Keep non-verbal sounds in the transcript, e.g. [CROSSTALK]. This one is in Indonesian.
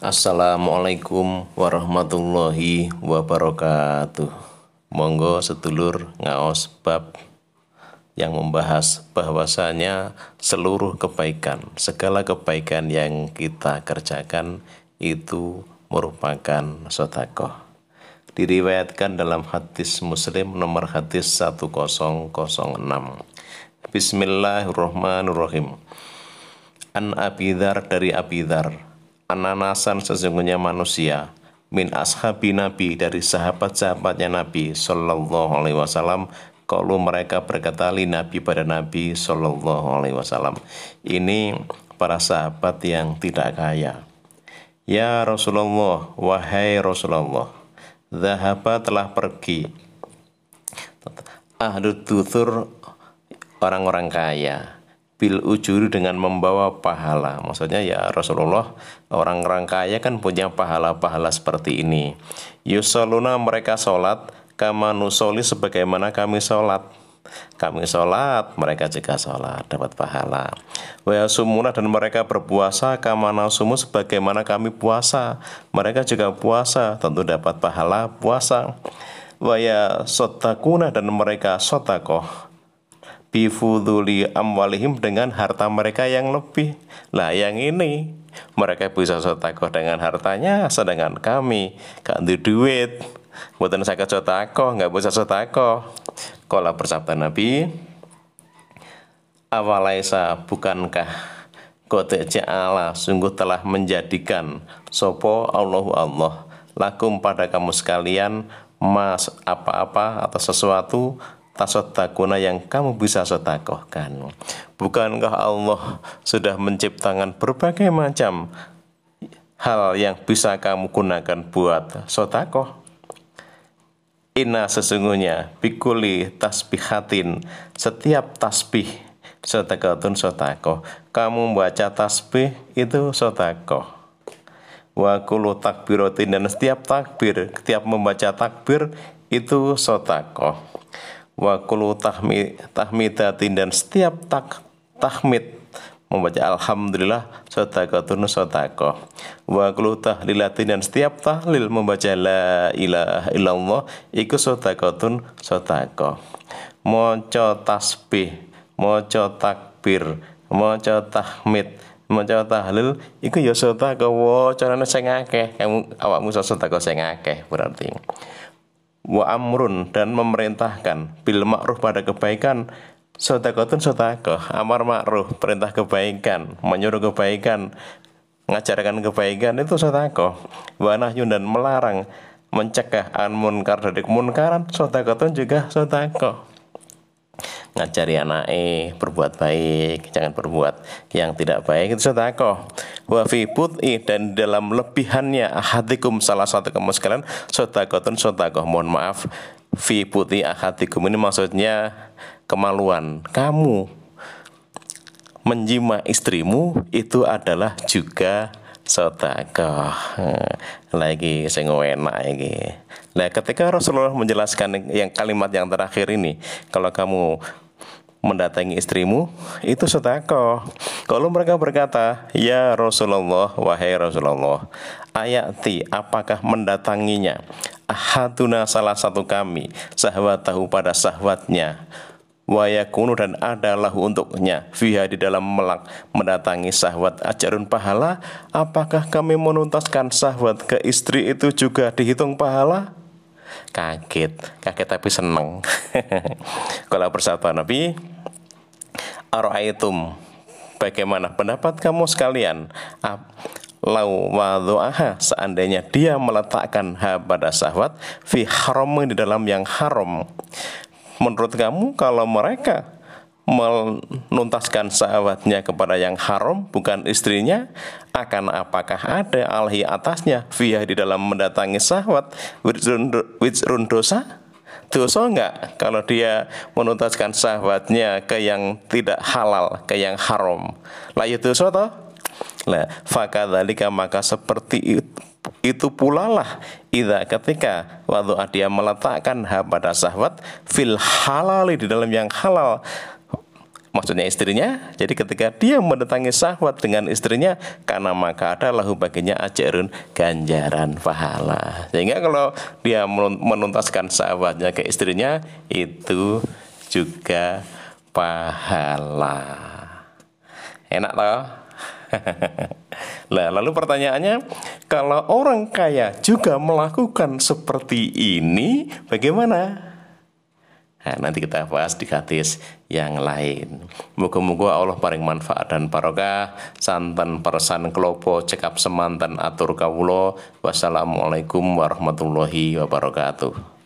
Assalamualaikum warahmatullahi wabarakatuh. Monggo sedulur ngaos bab yang membahas bahwasanya seluruh kebaikan, segala kebaikan yang kita kerjakan itu merupakan sotakoh. Diriwayatkan dalam hadis muslim nomor hadis 1006. Bismillahirrahmanirrahim. An Abidar dari Abidar ananasan sesungguhnya manusia min ashabi Nabi dari sahabat-sahabatnya Nabi Sallallahu Alaihi Wasallam. Kalau mereka berkata li Nabi pada Nabi Sallallahu Alaihi Wasallam. Ini para sahabat yang tidak kaya. Ya Rasulullah wahai Rasulullah Zahaba telah pergi. Ahlu tutur orang-orang kaya bil ujuri dengan membawa pahala. Maksudnya ya Rasulullah orang-orang kaya kan punya pahala-pahala seperti ini. Yusoluna mereka sholat kama nusoli sebagaimana kami sholat. Kami sholat, mereka juga sholat, dapat pahala. Wa sumuna dan mereka berpuasa kama nasumu sebagaimana kami puasa. Mereka juga puasa, tentu dapat pahala puasa. Wa sotakuna dan mereka sotakoh bifuduli amwalihim dengan harta mereka yang lebih. Lah yang ini mereka bisa sotakoh dengan hartanya, sedangkan kami gak ada duit. Buatan saya sotakoh, nggak bisa sotakoh. Kalau bersabda Nabi, awalaisa bukankah Kote Allah sungguh telah menjadikan sopo Allahu Allah lakum pada kamu sekalian mas apa-apa atau sesuatu tasotakuna yang kamu bisa sotakohkan. Bukankah Allah sudah menciptakan berbagai macam hal yang bisa kamu gunakan buat sotakoh? Inna sesungguhnya bikuli tasbihatin setiap tasbih sotakotun sotakoh. Kamu membaca tasbih itu sotakoh. Wa kulu takbirotin dan setiap takbir, setiap membaca takbir itu sotakoh wa kulu tahmi, tahmidatin dan setiap tak tahmid. Membaca alhamdulillah sodakotun sodako wa kulu tahlilatin dan setiap tahlil membaca la ilaha illallah iku sodakotun sodako moco tasbih moco takbir moco tahmid moco tahlil iku ya sodako wo carane sing akeh. Kamu awakmu sodako sing akeh berarti wa amrun dan memerintahkan. Bil ma'ruf pada kebaikan sodakotun sodakoh amar ma'ruf perintah kebaikan menyuruh kebaikan mengajarkan kebaikan itu sodakoh wa nahyun dan melarang mencegah an munkar dari kemunkaran sodakotun juga sodakoh ngajari anak eh berbuat baik jangan berbuat yang tidak baik. Itu sedekah. Wa fi put'i dan dalam lebihannya ahadikum salah satu kamu sekalian sedekahun sedekah. Mohon maaf fi put'i ahadikum. Ini maksudnya kemaluan kamu. Menjima istrimu itu adalah juga sedekah lagi sing enak iki. Nah, ketika Rasulullah menjelaskan yang kalimat yang terakhir ini, kalau kamu mendatangi istrimu, itu sedekah. Kalau mereka berkata, "Ya Rasulullah, wahai Rasulullah, ayati apakah mendatanginya? Ahaduna salah satu kami sahabat tahu pada wayakunu dan adalah untuknya. Fiha di dalam melak mendatangi sahabat ajarun pahala. Apakah kami menuntaskan sahabat ke istri itu juga dihitung pahala? Kaget kaget tapi seneng. [LAUGHS] Kalau bersama Nabi Aro'aitum Bagaimana pendapat kamu sekalian? Lau wadu'aha Seandainya dia meletakkan ha pada sahabat Fi haram di dalam yang haram Menurut kamu kalau mereka menuntaskan sahabatnya kepada yang haram bukan istrinya akan apakah ada alhi atasnya via di dalam mendatangi sahabat wizrun dosa dosa enggak kalau dia menuntaskan sahabatnya ke yang tidak halal ke yang haram? Layu dosa toh? Nah, fakadhalika maka seperti itu, pula lah Ida ketika waktu dia meletakkan ha pada sahabat fil halali di dalam yang halal maksudnya istrinya. Jadi ketika dia mendatangi syahwat dengan istrinya, karena maka ada lahu baginya ajarun ganjaran pahala. Sehingga kalau dia menuntaskan syahwatnya ke istrinya, itu juga pahala. Enak toh? [LAUGHS] Nah, lalu pertanyaannya, kalau orang kaya juga melakukan seperti ini, bagaimana? Nah, nanti kita bahas di hadis yang lain. Moga-moga Allah paling manfaat dan barokah. Santan persan kelopo cekap semantan atur kawulo. Wassalamualaikum warahmatullahi wabarakatuh.